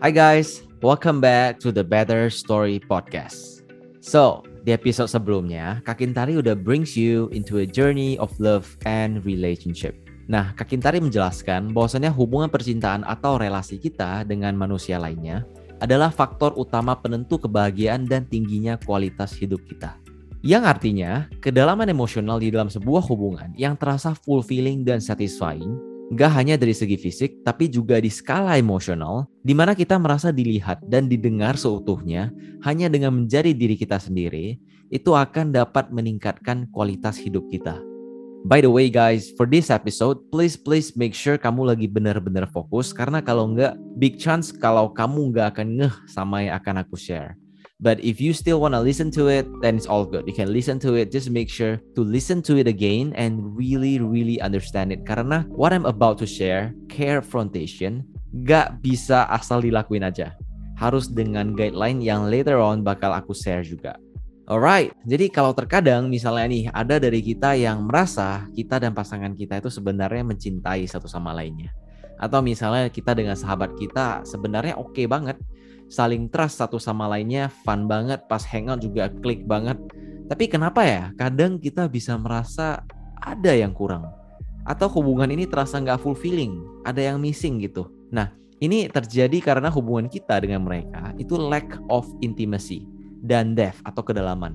Hi guys, welcome back to the Better Story Podcast. So, di episode sebelumnya, Kak Kintari udah brings you into a journey of love and relationship. Nah, Kak Kintari menjelaskan bahwasanya hubungan percintaan atau relasi kita dengan manusia lainnya adalah faktor utama penentu kebahagiaan dan tingginya kualitas hidup kita. Yang artinya, kedalaman emosional di dalam sebuah hubungan yang terasa fulfilling dan satisfying, gak hanya dari segi fisik, tapi juga di skala emosional, di mana kita merasa dilihat dan didengar seutuhnya hanya dengan menjadi diri kita sendiri, itu akan dapat meningkatkan kualitas hidup kita. By the way guys, for this episode, please please make sure kamu lagi benar-benar fokus karena kalau enggak, big chance kalau kamu nggak akan ngeh sama yang akan aku share. But if you still want to listen to it, then it's all good. You can listen to it. Just make sure to listen to it again and really, really understand it. Karena what I'm about to share, care frontation, gak bisa asal dilakuin aja. Harus dengan guideline yang later on bakal aku share juga. Alright, jadi kalau terkadang misalnya nih ada dari kita yang merasa kita dan pasangan kita itu sebenarnya mencintai satu sama lainnya. Atau misalnya kita dengan sahabat kita sebenarnya oke okay banget, saling trust satu sama lainnya, fun banget, pas hangout juga klik banget. Tapi kenapa ya kadang kita bisa merasa ada yang kurang. Atau hubungan ini terasa nggak fulfilling, ada yang missing gitu. Nah, ini terjadi karena hubungan kita dengan mereka itu lack of intimacy dan depth atau kedalaman.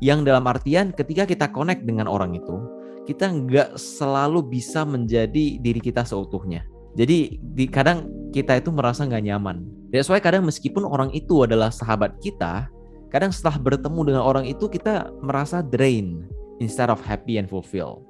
Yang dalam artian ketika kita connect dengan orang itu, kita nggak selalu bisa menjadi diri kita seutuhnya. Jadi di, kadang kita itu merasa nggak nyaman That's why kadang meskipun orang itu adalah sahabat kita, kadang setelah bertemu dengan orang itu kita merasa drain instead of happy and fulfilled.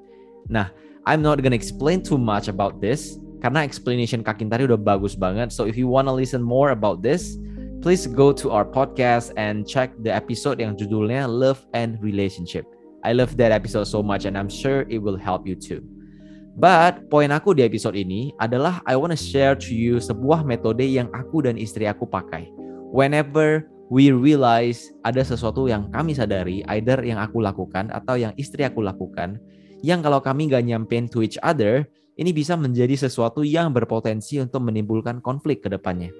Nah, I'm not gonna explain too much about this karena explanation Kak Kintari udah bagus banget. So if you wanna listen more about this, please go to our podcast and check the episode yang judulnya Love and Relationship. I love that episode so much and I'm sure it will help you too. But poin aku di episode ini adalah I wanna share to you sebuah metode yang aku dan istri aku pakai. Whenever we realize ada sesuatu yang kami sadari, either yang aku lakukan atau yang istri aku lakukan, yang kalau kami gak nyampein to each other, ini bisa menjadi sesuatu yang berpotensi untuk menimbulkan konflik ke depannya.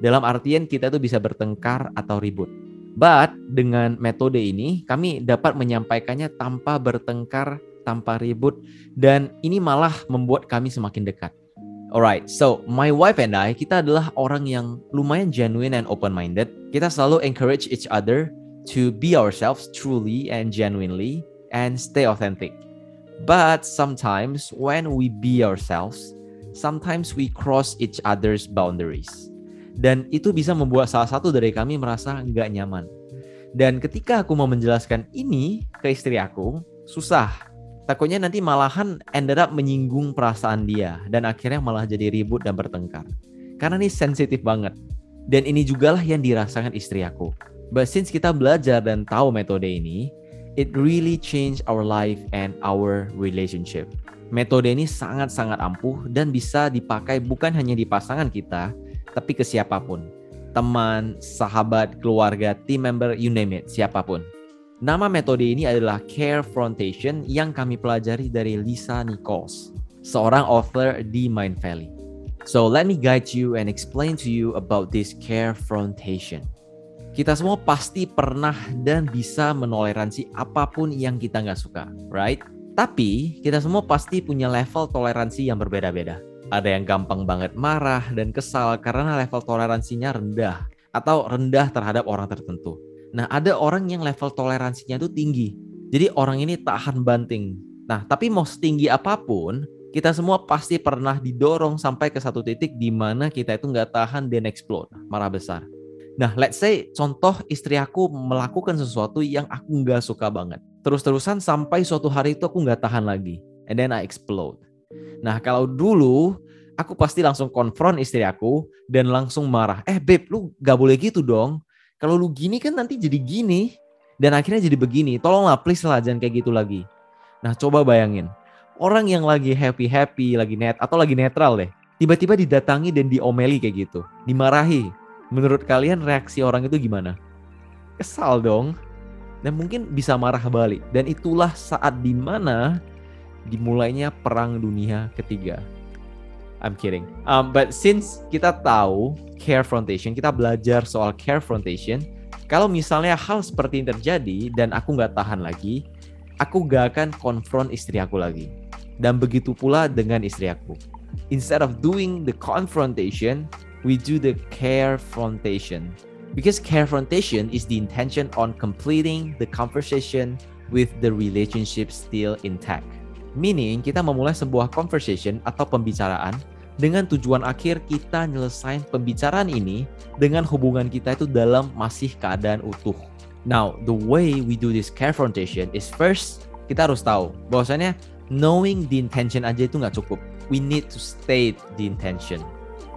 Dalam artian kita tuh bisa bertengkar atau ribut. But dengan metode ini kami dapat menyampaikannya tanpa bertengkar tanpa ribut dan ini malah membuat kami semakin dekat. Alright, so my wife and I kita adalah orang yang lumayan genuine and open minded. Kita selalu encourage each other to be ourselves truly and genuinely and stay authentic. But sometimes when we be ourselves, sometimes we cross each other's boundaries. Dan itu bisa membuat salah satu dari kami merasa nggak nyaman. Dan ketika aku mau menjelaskan ini ke istri aku, susah takutnya nanti malahan ended up menyinggung perasaan dia dan akhirnya malah jadi ribut dan bertengkar. Karena ini sensitif banget. Dan ini jugalah yang dirasakan istri aku. But since kita belajar dan tahu metode ini, it really change our life and our relationship. Metode ini sangat-sangat ampuh dan bisa dipakai bukan hanya di pasangan kita, tapi ke siapa pun. Teman, sahabat, keluarga, team member, you name it, siapa pun. Nama metode ini adalah Care Frontation yang kami pelajari dari Lisa Nichols, seorang author di Mind Valley. So let me guide you and explain to you about this Care Frontation. Kita semua pasti pernah dan bisa menoleransi apa pun yang kita nggak suka, right? Tapi kita semua pasti punya level toleransi yang berbeda-beda. Ada yang gampang banget marah dan kesal karena level toleransinya rendah atau rendah terhadap orang tertentu. Nah, ada orang yang level toleransinya itu tinggi. Jadi orang ini tahan banting. Nah, tapi mau setinggi apa pun, kita semua pasti pernah didorong sampai ke satu titik di mana kita itu nggak tahan dan explode, marah besar. Nah, let's say contoh istri aku melakukan sesuatu yang aku nggak suka banget. Terus-terusan sampai suatu hari itu aku nggak tahan lagi. And then I explode. Nah, kalau dulu aku pasti langsung konfront istri aku dan langsung marah. Eh, babe, lu gak boleh gitu dong kalau lu gini kan nanti jadi gini dan akhirnya jadi begini. Tolonglah please lah jangan kayak gitu lagi. Nah, coba bayangin. Orang yang lagi happy-happy, lagi net atau lagi netral deh. Tiba-tiba didatangi dan diomeli kayak gitu. Dimarahi. Menurut kalian reaksi orang itu gimana? Kesal dong. Dan mungkin bisa marah balik. Dan itulah saat di mana dimulainya perang dunia ketiga. I'm kidding. Um, but since kita tahu carefrontation, kita belajar soal carefrontation. Kalau misalnya hal seperti ini terjadi dan aku nggak tahan lagi, aku gak akan konfront istri aku lagi. Dan begitu pula dengan istri aku. Instead of doing the confrontation, we do the carefrontation. Because carefrontation is the intention on completing the conversation with the relationship still intact. Meaning kita memulai sebuah conversation atau pembicaraan dengan tujuan akhir kita nyelesain pembicaraan ini dengan hubungan kita itu dalam masih keadaan utuh. Now, the way we do this confrontation is first kita harus tahu bahwasanya knowing the intention aja itu nggak cukup. We need to state the intention.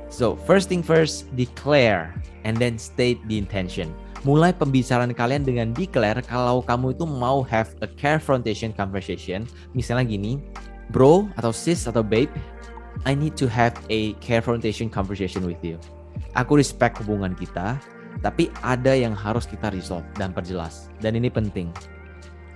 So, first thing first, declare and then state the intention mulai pembicaraan kalian dengan declare kalau kamu itu mau have a confrontation conversation. Misalnya gini, bro atau sis atau babe, I need to have a confrontation conversation with you. Aku respect hubungan kita, tapi ada yang harus kita resolve dan perjelas. Dan ini penting.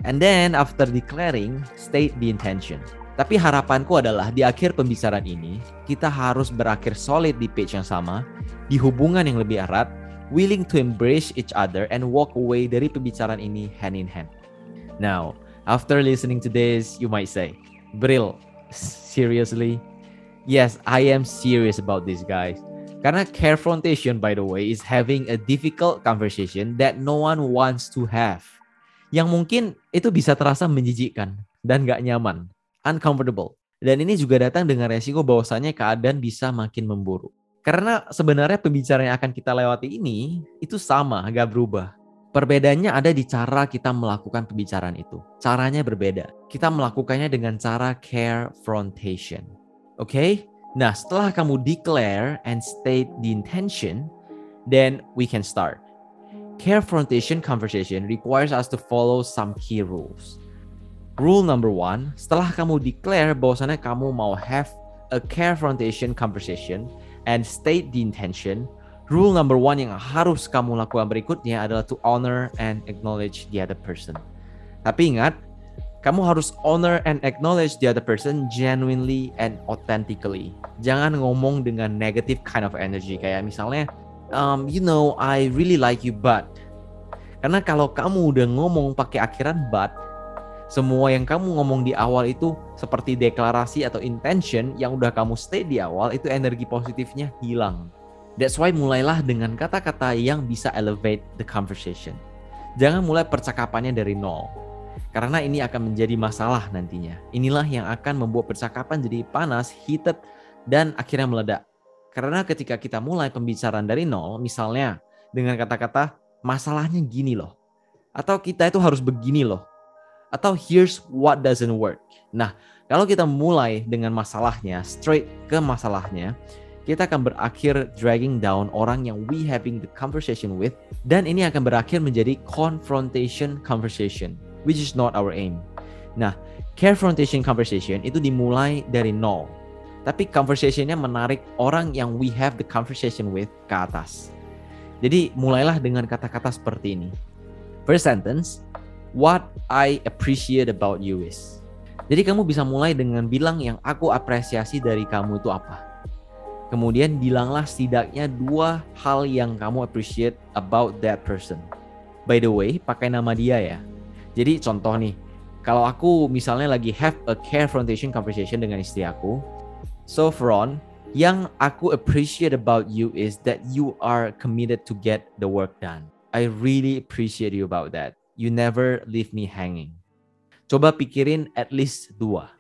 And then after declaring, state the intention. Tapi harapanku adalah di akhir pembicaraan ini, kita harus berakhir solid di page yang sama, di hubungan yang lebih erat, willing to embrace each other and walk away dari pembicaraan ini hand in hand. Now, after listening to this, you might say, Bril, seriously? Yes, I am serious about this, guys. Karena carefrontation, by the way, is having a difficult conversation that no one wants to have. Yang mungkin itu bisa terasa menjijikkan dan gak nyaman, uncomfortable. Dan ini juga datang dengan resiko bahwasannya keadaan bisa makin memburuk. Karena sebenarnya pembicaraan yang akan kita lewati ini itu sama, nggak berubah. Perbedaannya ada di cara kita melakukan pembicaraan itu. Caranya berbeda. Kita melakukannya dengan cara carefrontation. Oke? Okay? Nah, setelah kamu declare and state the intention, then we can start. Carefrontation conversation requires us to follow some key rules. Rule number one, setelah kamu declare bahwasannya kamu mau have a carefrontation conversation, and state the intention, rule number one yang harus kamu lakukan berikutnya adalah to honor and acknowledge the other person. Tapi ingat, kamu harus honor and acknowledge the other person genuinely and authentically. Jangan ngomong dengan negative kind of energy kayak misalnya, um, you know, I really like you but. Karena kalau kamu udah ngomong pakai akhiran but, semua yang kamu ngomong di awal itu seperti deklarasi atau intention yang udah kamu stay di awal itu energi positifnya hilang. That's why mulailah dengan kata-kata yang bisa elevate the conversation. Jangan mulai percakapannya dari nol. Karena ini akan menjadi masalah nantinya. Inilah yang akan membuat percakapan jadi panas, heated, dan akhirnya meledak. Karena ketika kita mulai pembicaraan dari nol, misalnya dengan kata-kata masalahnya gini loh. Atau kita itu harus begini loh atau here's what doesn't work. Nah, kalau kita mulai dengan masalahnya, straight ke masalahnya, kita akan berakhir dragging down orang yang we having the conversation with dan ini akan berakhir menjadi confrontation conversation which is not our aim. Nah, confrontation conversation itu dimulai dari nol. Tapi conversationnya menarik orang yang we have the conversation with ke atas. Jadi mulailah dengan kata-kata seperti ini. First sentence, What I appreciate about you is. Jadi kamu bisa mulai dengan bilang yang aku apresiasi dari kamu itu apa. Kemudian bilanglah setidaknya dua hal yang kamu appreciate about that person. By the way, pakai nama dia ya. Jadi contoh nih, kalau aku misalnya lagi have a confrontation conversation dengan istri aku, so Fron, yang aku appreciate about you is that you are committed to get the work done. I really appreciate you about that. You never leave me hanging. Coba pikirin at least dua.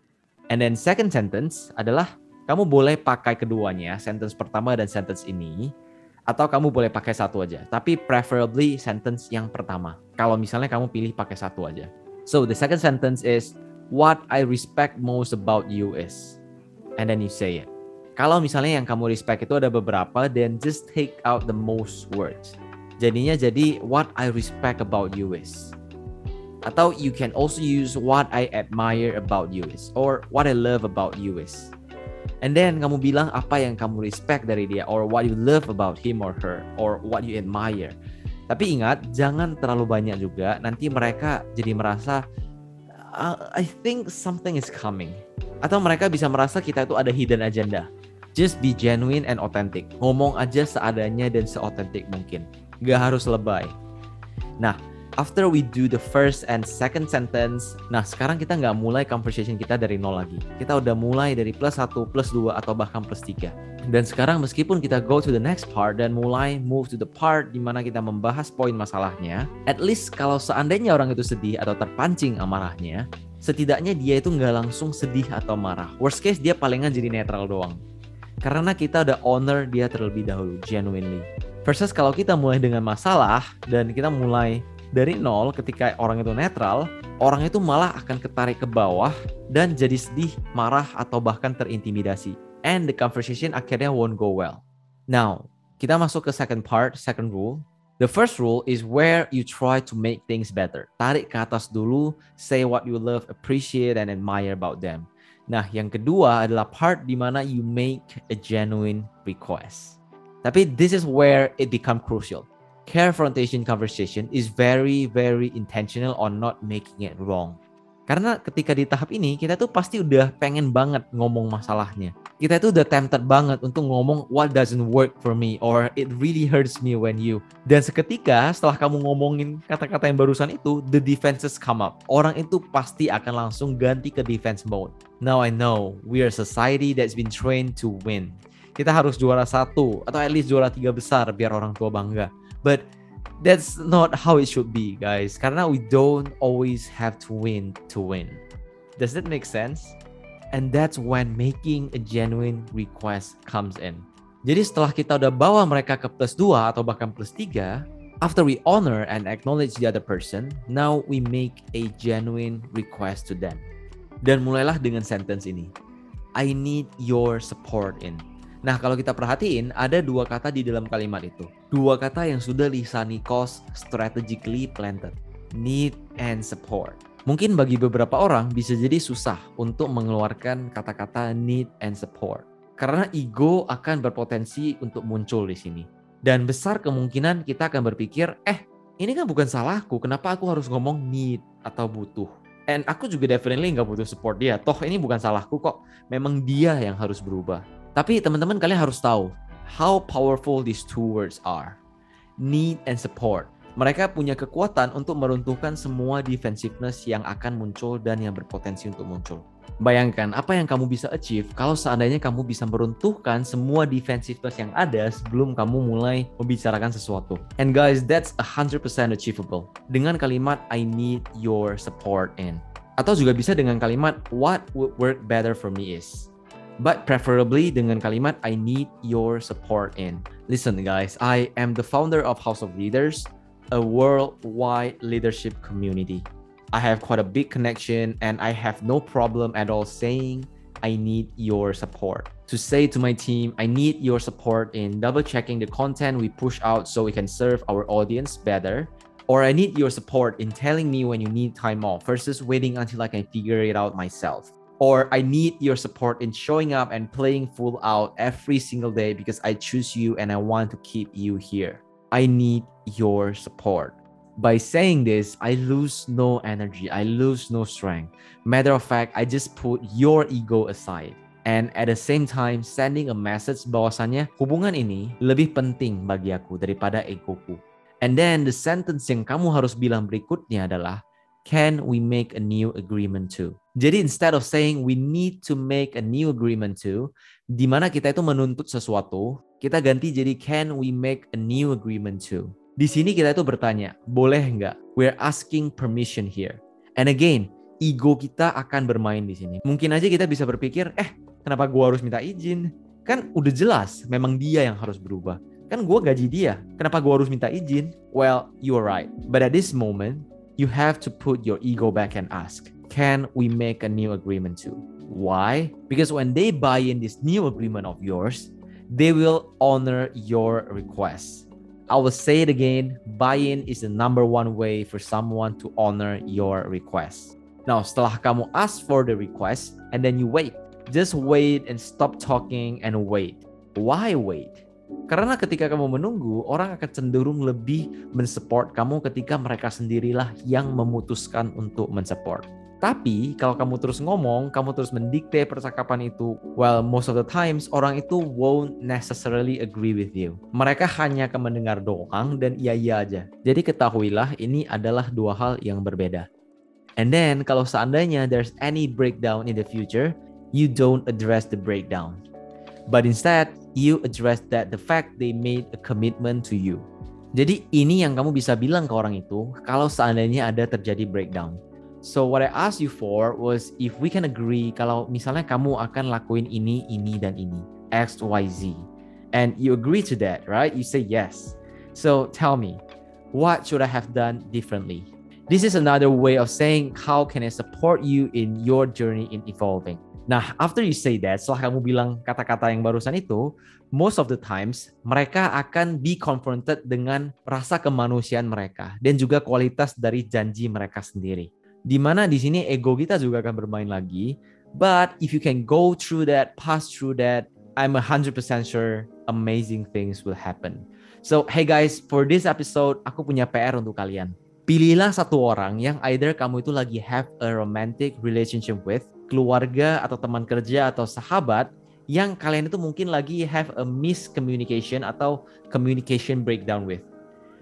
And then second sentence adalah kamu boleh pakai keduanya, sentence pertama dan sentence ini, atau kamu boleh pakai satu aja. Tapi preferably sentence yang pertama. Kalau misalnya kamu pilih pakai satu aja. So the second sentence is what I respect most about you is. And then you say it. Kalau misalnya yang kamu respect itu ada beberapa, then just take out the most words. Jadinya jadi what I respect about you is. Atau you can also use what I admire about you is or what I love about you is. And then kamu bilang apa yang kamu respect dari dia or what you love about him or her or what you admire. Tapi ingat jangan terlalu banyak juga nanti mereka jadi merasa uh, I think something is coming. Atau mereka bisa merasa kita itu ada hidden agenda. Just be genuine and authentic. Ngomong aja seadanya dan seotentik mungkin. Gak harus lebay. Nah, after we do the first and second sentence, nah sekarang kita nggak mulai conversation kita dari nol lagi. Kita udah mulai dari plus satu, plus dua, atau bahkan plus tiga. Dan sekarang meskipun kita go to the next part dan mulai move to the part di mana kita membahas poin masalahnya, at least kalau seandainya orang itu sedih atau terpancing amarahnya, setidaknya dia itu nggak langsung sedih atau marah. Worst case dia palingan jadi netral doang. Karena kita udah honor dia terlebih dahulu, genuinely. Versus kalau kita mulai dengan masalah dan kita mulai dari nol ketika orang itu netral, orang itu malah akan ketarik ke bawah dan jadi sedih, marah, atau bahkan terintimidasi. And the conversation akhirnya won't go well. Now, kita masuk ke second part, second rule. The first rule is where you try to make things better. Tarik ke atas dulu, say what you love, appreciate, and admire about them. Nah, yang kedua adalah part di mana you make a genuine request. Tapi this is where it become crucial. Confrontation conversation is very very intentional on not making it wrong. Karena ketika di tahap ini kita tuh pasti udah pengen banget ngomong masalahnya. Kita tuh udah tempted banget untuk ngomong what doesn't work for me or it really hurts me when you. Dan seketika setelah kamu ngomongin kata-kata yang barusan itu, the defenses come up. Orang itu pasti akan langsung ganti ke defense mode. Now I know we are society that's been trained to win. Kita harus juara satu atau at least juara tiga besar biar orang tua bangga. But that's not how it should be, guys. Karena we don't always have to win to win. Does that make sense? And that's when making a genuine request comes in. Jadi setelah kita udah bawa mereka ke plus 2 atau bahkan plus 3, after we honor and acknowledge the other person, now we make a genuine request to them. Dan mulailah dengan sentence ini. I need your support in. Nah, kalau kita perhatiin, ada dua kata di dalam kalimat itu. Dua kata yang sudah Lisa Nikos strategically planted. Need and support. Mungkin bagi beberapa orang bisa jadi susah untuk mengeluarkan kata-kata need and support. Karena ego akan berpotensi untuk muncul di sini. Dan besar kemungkinan kita akan berpikir, eh ini kan bukan salahku, kenapa aku harus ngomong need atau butuh? And aku juga definitely nggak butuh support dia. Toh ini bukan salahku kok. Memang dia yang harus berubah. Tapi teman-teman kalian harus tahu how powerful these two words are. Need and support. Mereka punya kekuatan untuk meruntuhkan semua defensiveness yang akan muncul dan yang berpotensi untuk muncul. Bayangkan apa yang kamu bisa achieve kalau seandainya kamu bisa meruntuhkan semua defensiveness yang ada sebelum kamu mulai membicarakan sesuatu. And guys, that's 100% achievable. Dengan kalimat I need your support in. Atau juga bisa dengan kalimat what would work better for me is but preferably dengan kalimat I need your support in. Listen guys, I am the founder of House of Leaders, a worldwide leadership community. I have quite a big connection and I have no problem at all saying I need your support. To say to my team, I need your support in double checking the content we push out so we can serve our audience better. Or I need your support in telling me when you need time off versus waiting until I can figure it out myself or I need your support in showing up and playing full out every single day because I choose you and I want to keep you here. I need your support. By saying this, I lose no energy, I lose no strength. Matter of fact, I just put your ego aside. And at the same time, sending a message bahwasannya hubungan ini lebih penting bagi aku daripada egoku. And then the sentence yang kamu harus bilang berikutnya adalah, can we make a new agreement too? Jadi instead of saying we need to make a new agreement too, di mana kita itu menuntut sesuatu, kita ganti jadi can we make a new agreement too? Di sini kita itu bertanya, boleh nggak? We're asking permission here. And again, ego kita akan bermain di sini. Mungkin aja kita bisa berpikir, eh kenapa gua harus minta izin? Kan udah jelas, memang dia yang harus berubah. Kan gua gaji dia, kenapa gua harus minta izin? Well, you are right. But at this moment, you have to put your ego back and ask, can we make a new agreement too? Why? Because when they buy in this new agreement of yours, they will honor your request. I will say it again buy in is the number one way for someone to honor your request. Now, setelah kamu ask for the request and then you wait, just wait and stop talking and wait. Why wait? Karena ketika kamu menunggu, orang akan cenderung lebih mensupport kamu ketika mereka sendirilah yang memutuskan untuk mensupport. Tapi kalau kamu terus ngomong, kamu terus mendikte percakapan itu, well most of the times orang itu won't necessarily agree with you. Mereka hanya akan mendengar doang dan iya-iya aja. Jadi ketahuilah ini adalah dua hal yang berbeda. And then kalau seandainya there's any breakdown in the future, you don't address the breakdown. But instead, you address that the fact they made a commitment to you. Jadi ini yang kamu bisa bilang ke orang itu kalau seandainya ada terjadi breakdown. So what I asked you for was if we can agree kalau misalnya kamu akan lakuin ini, ini dan ini, X, Y, Z, and you agree to that, right? You say yes. So tell me, what should I have done differently? This is another way of saying how can I support you in your journey in evolving. Nah, after you say that, setelah kamu bilang kata-kata yang barusan itu, most of the times mereka akan be confronted dengan rasa kemanusiaan mereka dan juga kualitas dari janji mereka sendiri. Di mana di sini ego kita juga akan bermain lagi. But if you can go through that, pass through that, I'm 100% sure amazing things will happen. So, hey guys, for this episode, aku punya PR untuk kalian. Pilihlah satu orang yang either kamu itu lagi have a romantic relationship with, keluarga atau teman kerja atau sahabat, yang kalian itu mungkin lagi have a miscommunication atau communication breakdown with.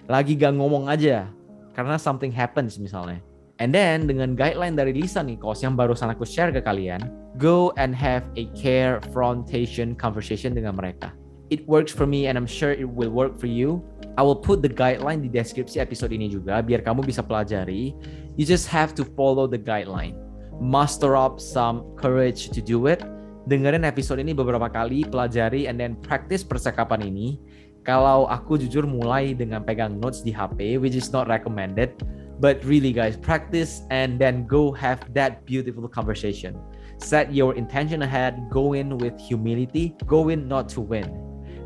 Lagi gak ngomong aja, karena something happens misalnya And then dengan guideline dari Lisa Nikos yang barusan aku share ke kalian, go and have a care frontation conversation dengan mereka. It works for me and I'm sure it will work for you. I will put the guideline di deskripsi episode ini juga biar kamu bisa pelajari. You just have to follow the guideline. Muster up some courage to do it. Dengerin episode ini beberapa kali, pelajari and then practice percakapan ini. Kalau aku jujur mulai dengan pegang notes di HP, which is not recommended, but really, guys, practice and then go have that beautiful conversation. Set your intention ahead, go in with humility, go in not to win.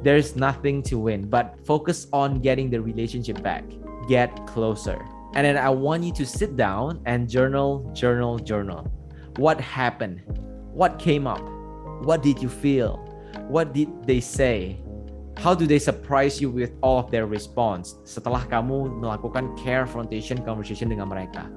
There's nothing to win, but focus on getting the relationship back. Get closer. And then I want you to sit down and journal, journal, journal. What happened? What came up? What did you feel? What did they say? How do they surprise you with all of their response setelah kamu melakukan care frontation conversation dengan mereka?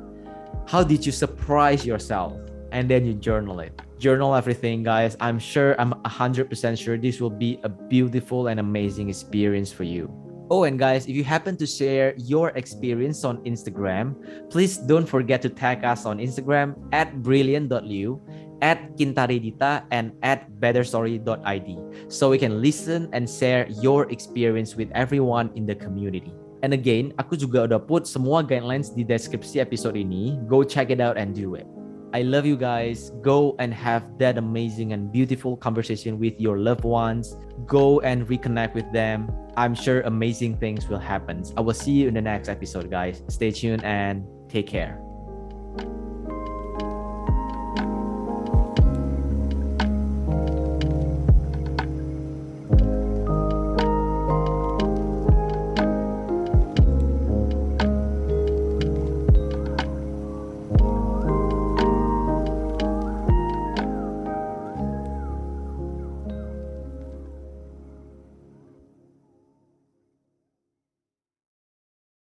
How did you surprise yourself? And then you journal it. Journal everything, guys. I'm sure, I'm 100% sure this will be a beautiful and amazing experience for you. Oh, and guys, if you happen to share your experience on Instagram, please don't forget to tag us on Instagram at brilliant.liu at Kintaridita and at betterstory.id so we can listen and share your experience with everyone in the community. And again, aku juga udah put semua guidelines di deskripsi episode ini. Go check it out and do it. I love you guys. Go and have that amazing and beautiful conversation with your loved ones. Go and reconnect with them. I'm sure amazing things will happen. I will see you in the next episode, guys. Stay tuned and take care.